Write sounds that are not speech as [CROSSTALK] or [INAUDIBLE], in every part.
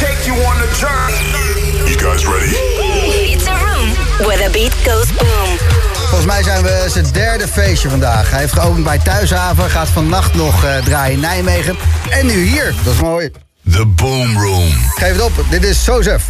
take you on a journey. You guys ready? It's a room where the beat goes boom. Volgens mij zijn we zijn derde feestje vandaag. Hij heeft geopend bij Thuishaven, gaat vannacht nog eh, draaien in Nijmegen. En nu hier, dat is mooi. The Boom Room. Geef het op, dit is Sozef.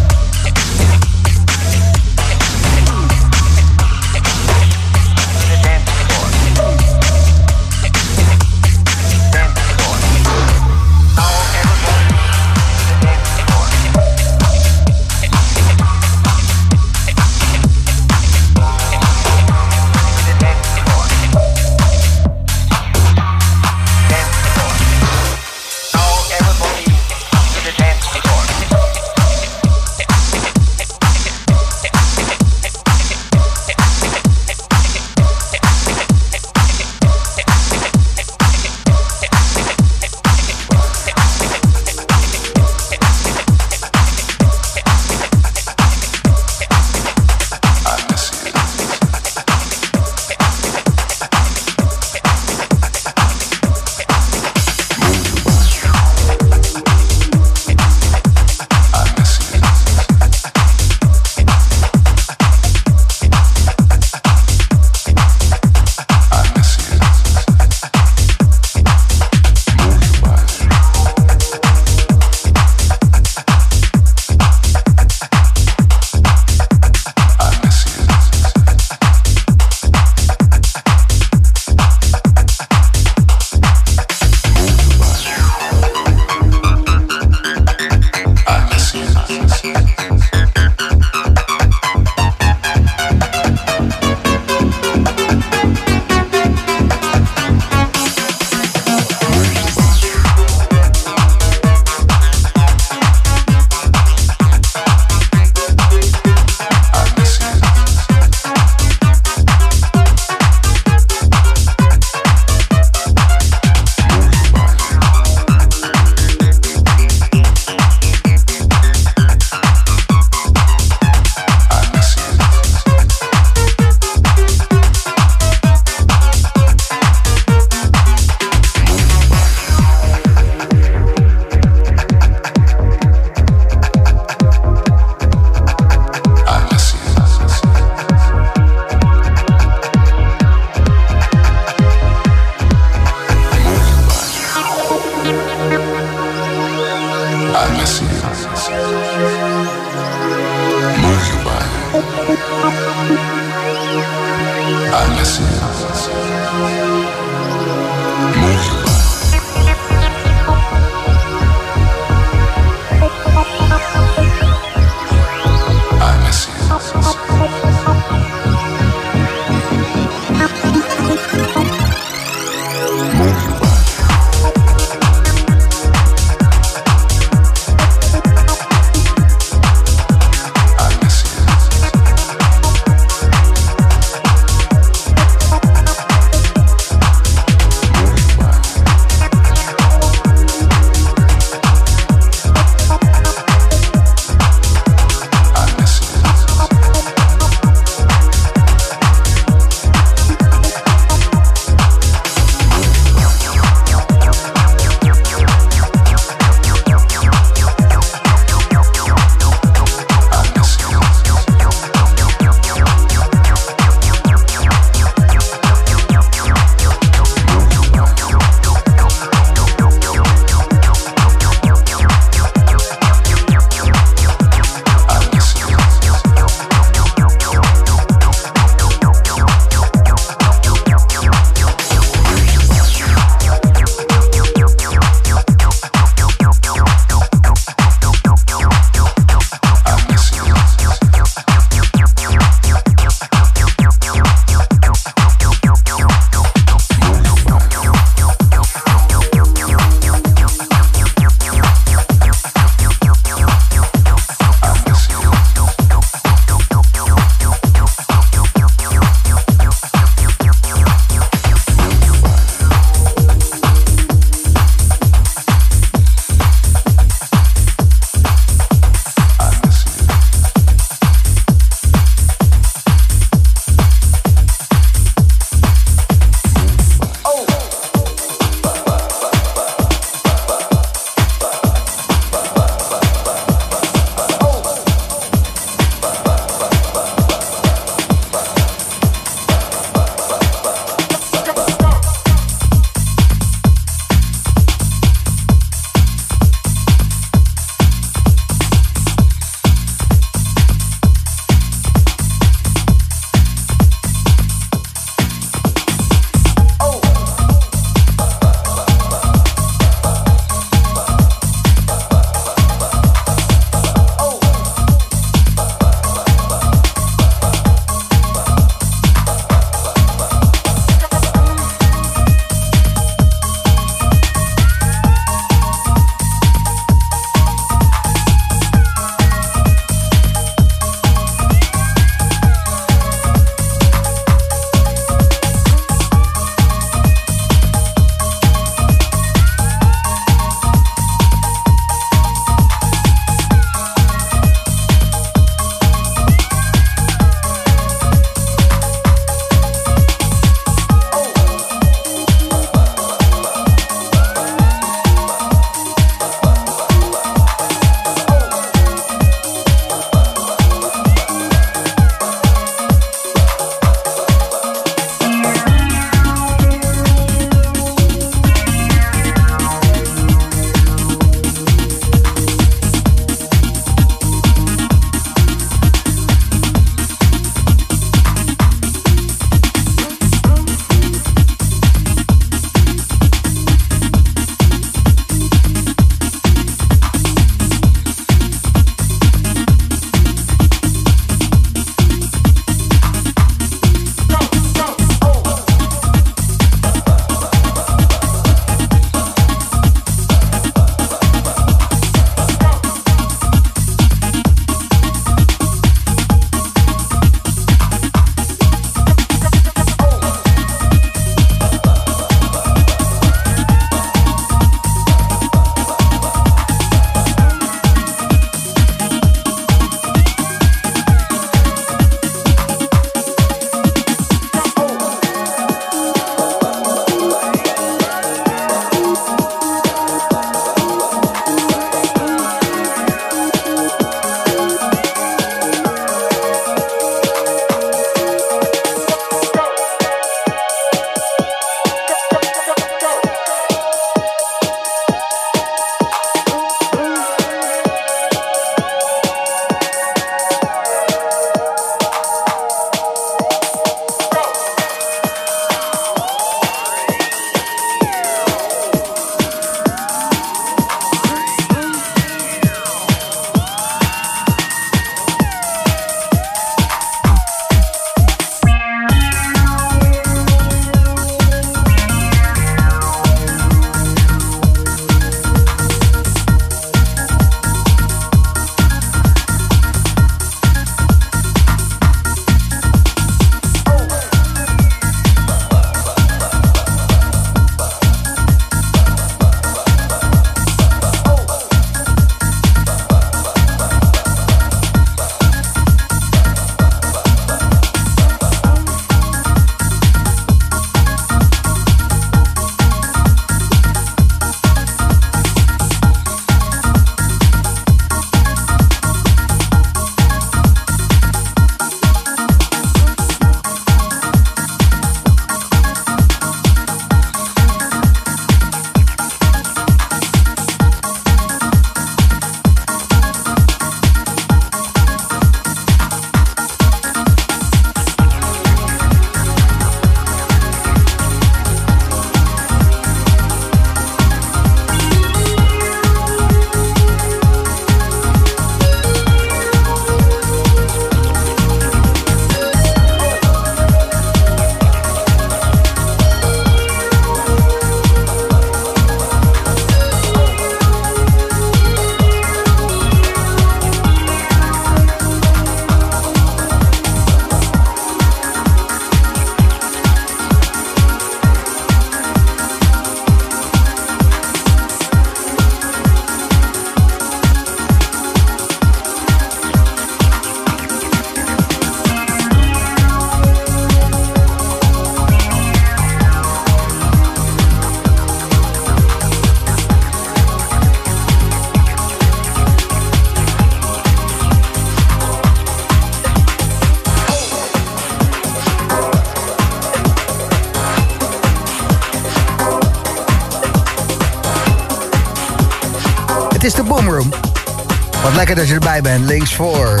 Lekker dat je erbij bent. Links voor.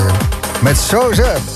Met Soze.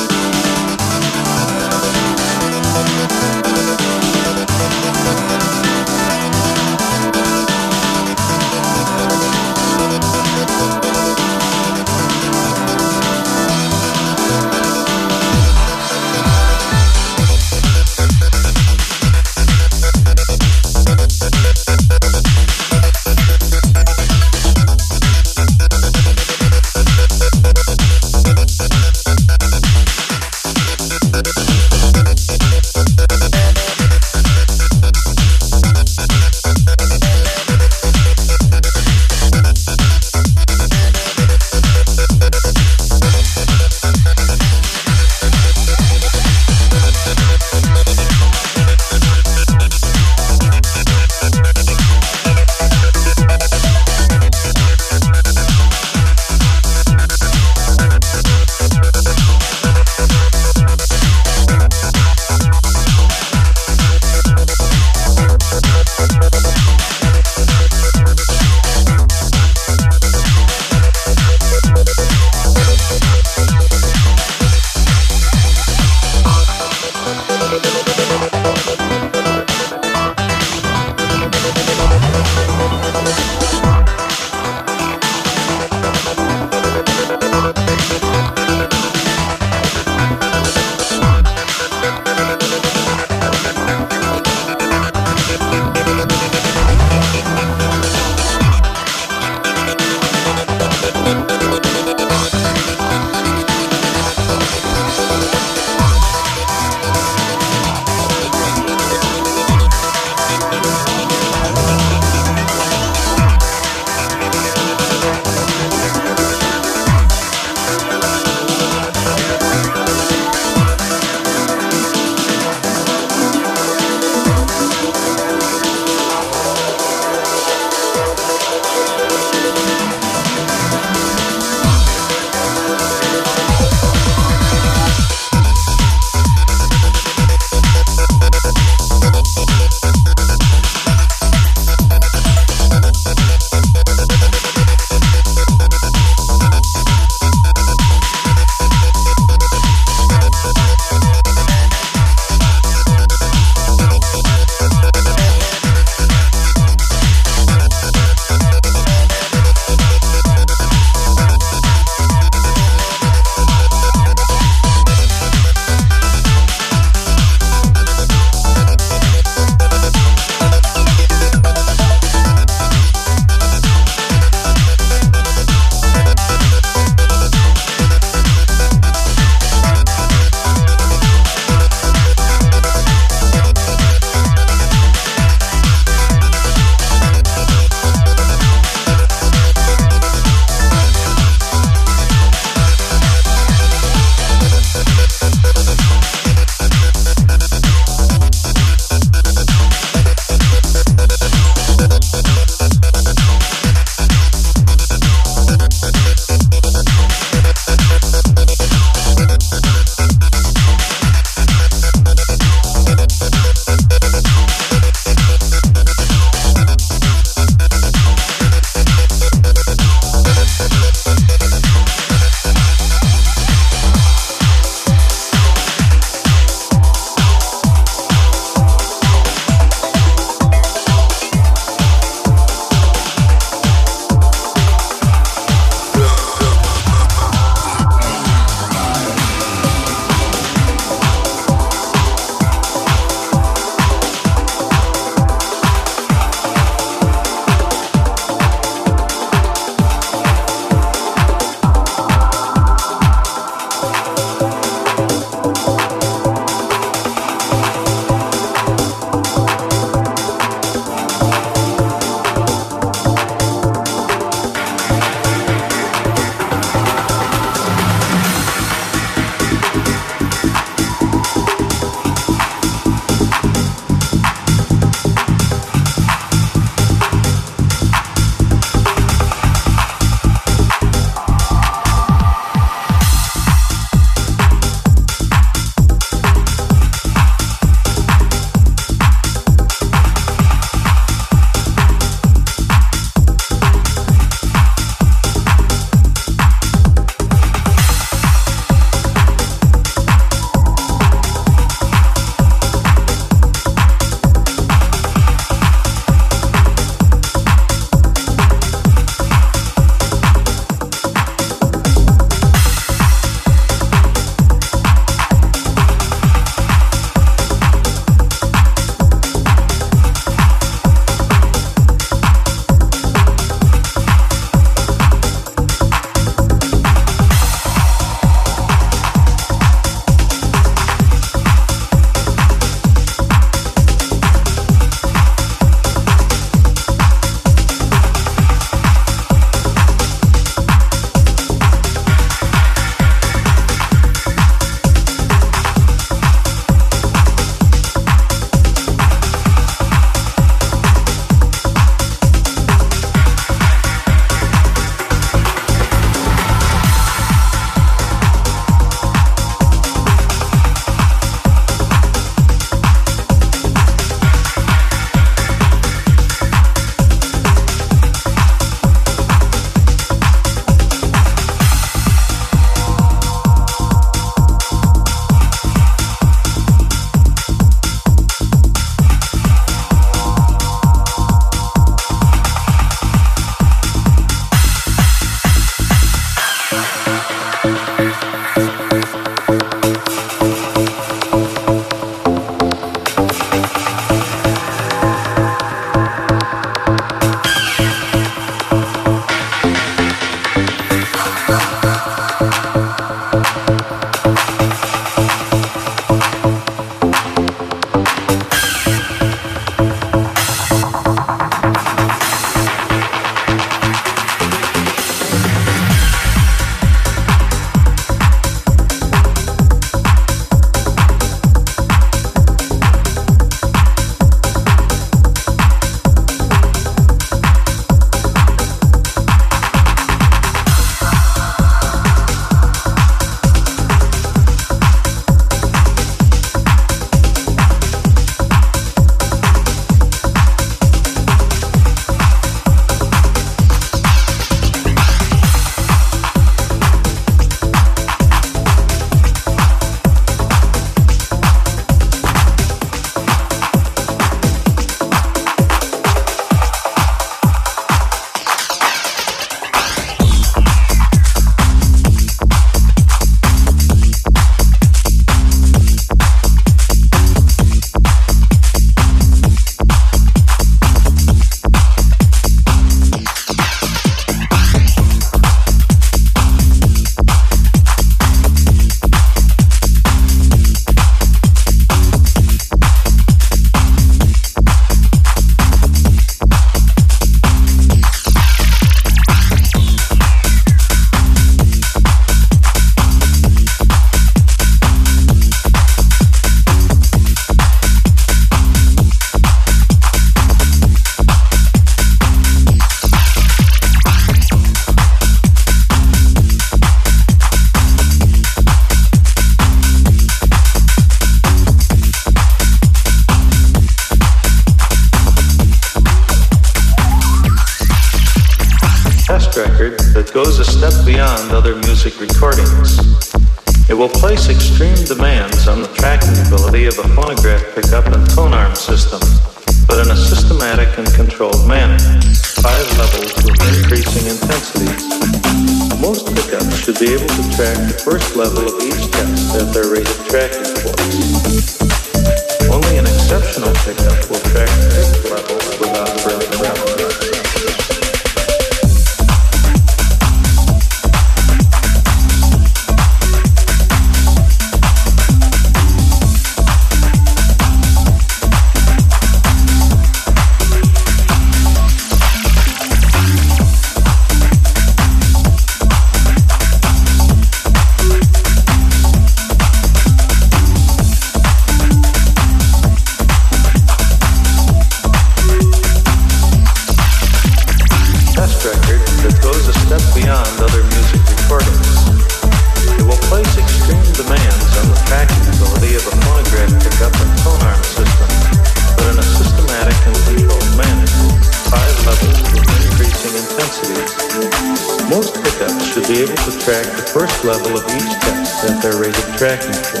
level of each test that they're rated tracking for.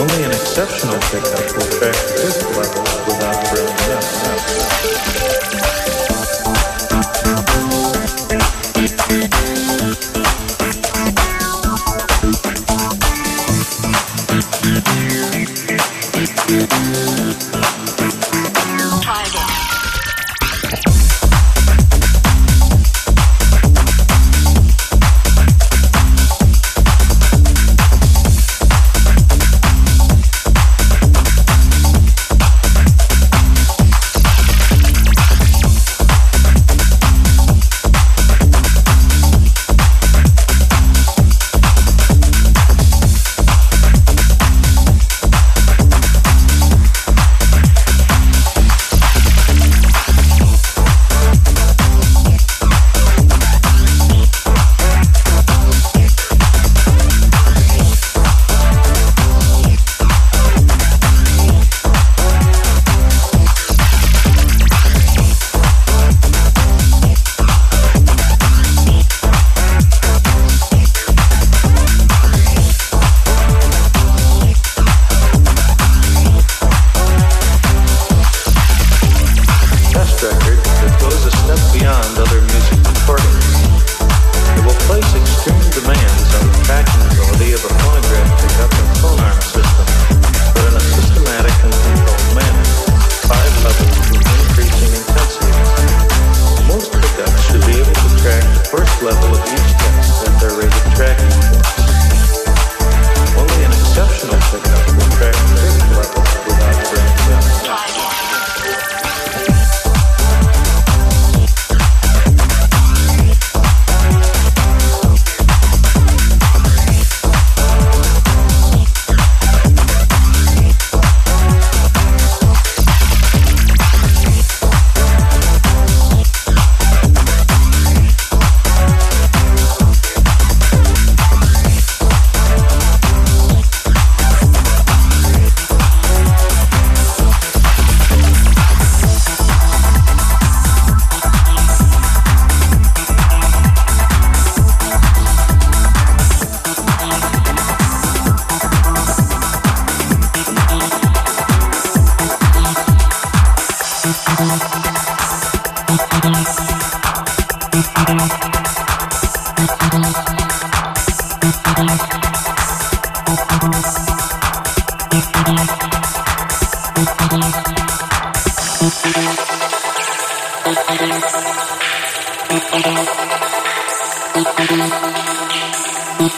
Only an exceptional pickup will track the level without breaking up.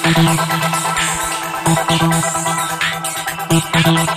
Thank you.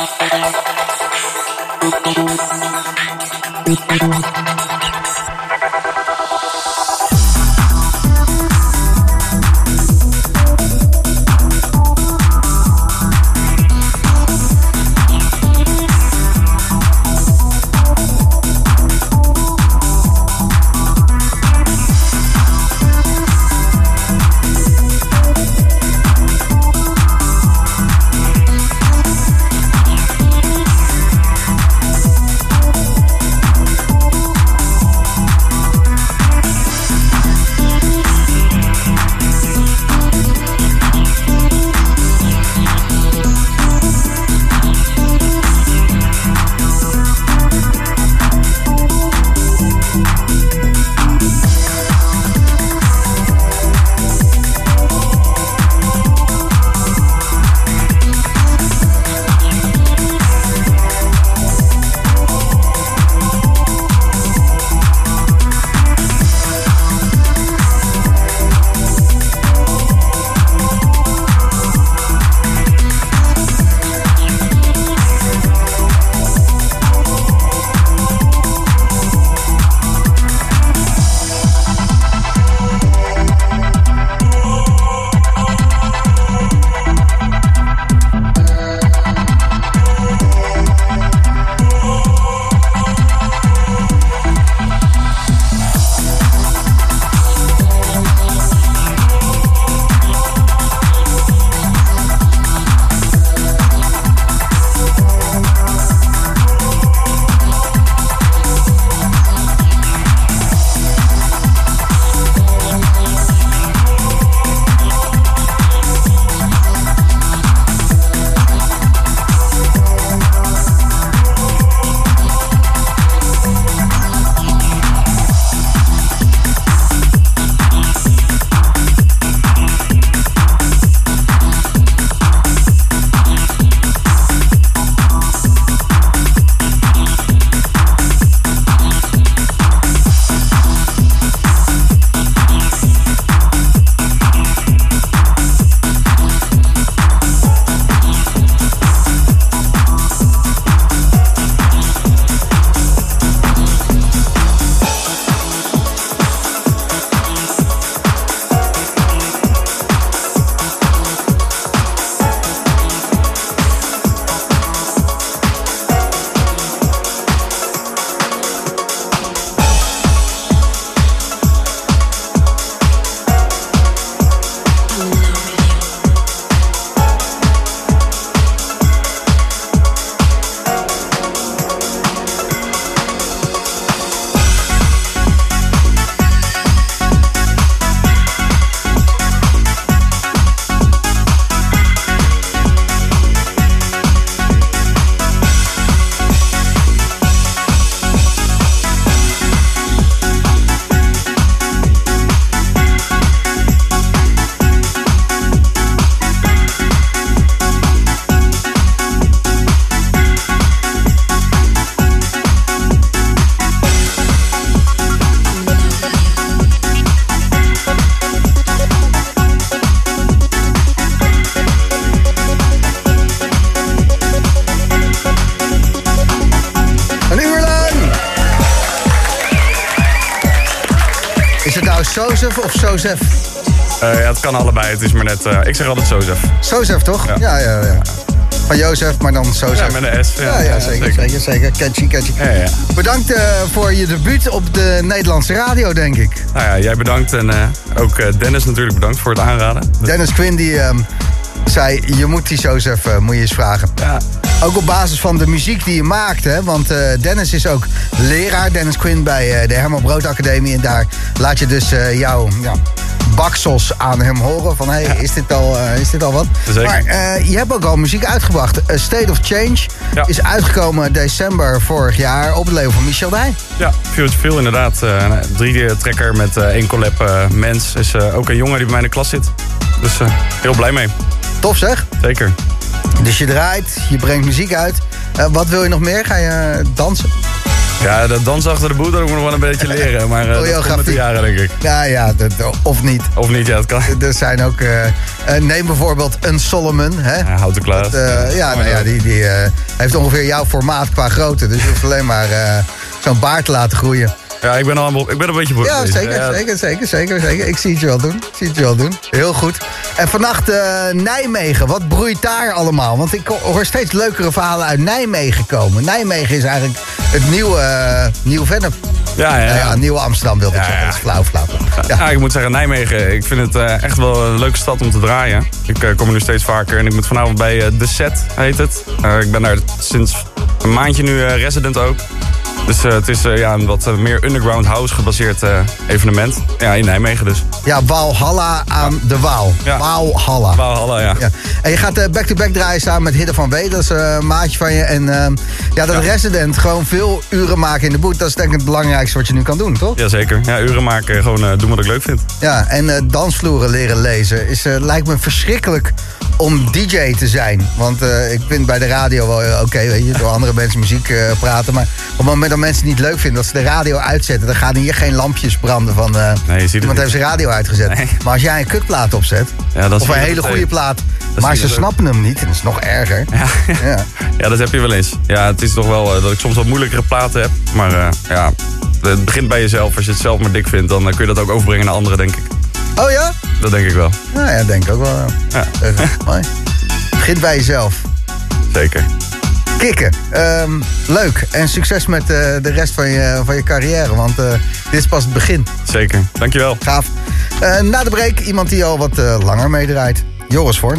Thank you. Jozef of Jozef? Uh, ja, het kan allebei. Het is maar net... Uh, ik zeg altijd Jozef. Jozef, toch? Ja. ja, ja, ja. Van Jozef, maar dan Jozef. Ja, met een S. Ja, ja, zeker, zeker, zeker. Catchy, catchy. Ja. Bedankt uh, voor je debuut op de Nederlandse radio, denk ik. Nou ja, jij bedankt. En ook Dennis natuurlijk bedankt voor het aanraden. Dennis Quinn, die um, zei... je moet die Jozef, moet je eens vragen. Ja. Ook op basis van de muziek die je maakt, hè? Want uh, Dennis is ook leraar, Dennis Quinn, bij uh, de Herman Brood Academie. En daar laat je dus uh, jouw ja, baksels aan hem horen. Van, hé, hey, is, dit al, is dit al wat? Zeker. Maar je hebt ook al muziek uitgebracht. A State of Change ja. is uitgekomen december vorig jaar op het leven van Michel Dij. Ja, veel te veel inderdaad. drie trekker met één collab mens. Is ook een jongen die bij mij in de klas zit. Dus heel blij mee. Tof zeg. Zeker. Dus je draait, je brengt muziek uit. Uh, wat wil je nog meer? Ga je dansen? Ja, dat dansen achter de boot, dat moet ik nog wel een beetje [LAUGHS] leren. Maar uh, dat komt met de jaren, denk ik. Ja, ja, dat, of niet. Of niet, ja, dat kan. [LAUGHS] Er zijn ook... eh, eh, neem bijvoorbeeld een Solomon, hè? Ja, houten klaar. Eh, ja, nou ja, die, die eh, heeft ongeveer jouw formaat qua grootte. Dus je hoeft alleen maar eh, zo'n baard te laten groeien. Ja, ik ben, al, een- ik ben een beetje boos. Ja, zeker, zeker, zeker, zeker, zeker. Ik zie het je wel doen. Ik zie het je wel doen. Heel goed. En vannacht eh, Nijmegen. Wat broeit daar allemaal? Want ik hoor steeds leukere verhalen uit Nijmegen komen. Nijmegen is eigenlijk het nieuwe, uh, nieuwe Vennep. Ja, ja, ja, nieuwe Amsterdam wilde ik zeggen. ja. Dat is flauw, flauw. flauw. Ja. Ik moet zeggen, Nijmegen, ik vind het eh, echt wel een leuke stad om te draaien. Ik eh, kom er nu steeds vaker en ik moet vanavond bij eh, The Set, heet het. Ik ben daar sinds een maandje nu resident ook. Dus het is ja, een wat meer underground house gebaseerd evenement. Ja, in Nijmegen dus. ja, Walhalla aan de Waal. Ja. Walhalla. Valhalla, ja. Ja. En je gaat back-to-back draaien samen met Hidde van W. Dat is een maatje van je. En ehm, ja, dat resident gewoon veel uren maken in de boot. Dat is denk ik het belangrijkste wat je nu kan doen, toch? Jazeker. Ja, uren maken, gewoon eh, doen wat ik leuk vind. Ja, en eh, dansvloeren leren lezen is, eh, lijkt me verschrikkelijk om DJ te zijn. Want ik vind bij de radio wel oké, weet je, door andere mensen muziek praten. Maar op het moment dat mensen het niet leuk vinden, dat ze de radio uitzetten, dan gaan hier geen lampjes branden van. Nee, je ziet iemand heeft zijn radio uitgezet. Nee. Maar als jij een kutplaat opzet, Ja, dat of een hele goede plaat, Dat maar ze snappen hem niet, en dat is nog erger. Ja. [LAUGHS] Ja. ja, dat heb je wel eens. Ja, het is toch wel dat ik soms wat moeilijkere platen heb. Maar ja, het begint bij jezelf. Als je het zelf maar dik vindt, dan eh, kun je dat ook overbrengen naar anderen, denk ik. Oh ja? Dat denk ik wel. Nou ja, denk ik ook wel. Ja, Eh, [LAUGHS] mooi. Begint bij jezelf. zeker. Kikken. Ehm, leuk. En succes met eh, de rest van je, van je carrière. Want eh, dit is pas het begin. Zeker. Dankjewel. Gaaf. Eh, na de break iemand die al wat eh, langer meedraait. Joris Vorn.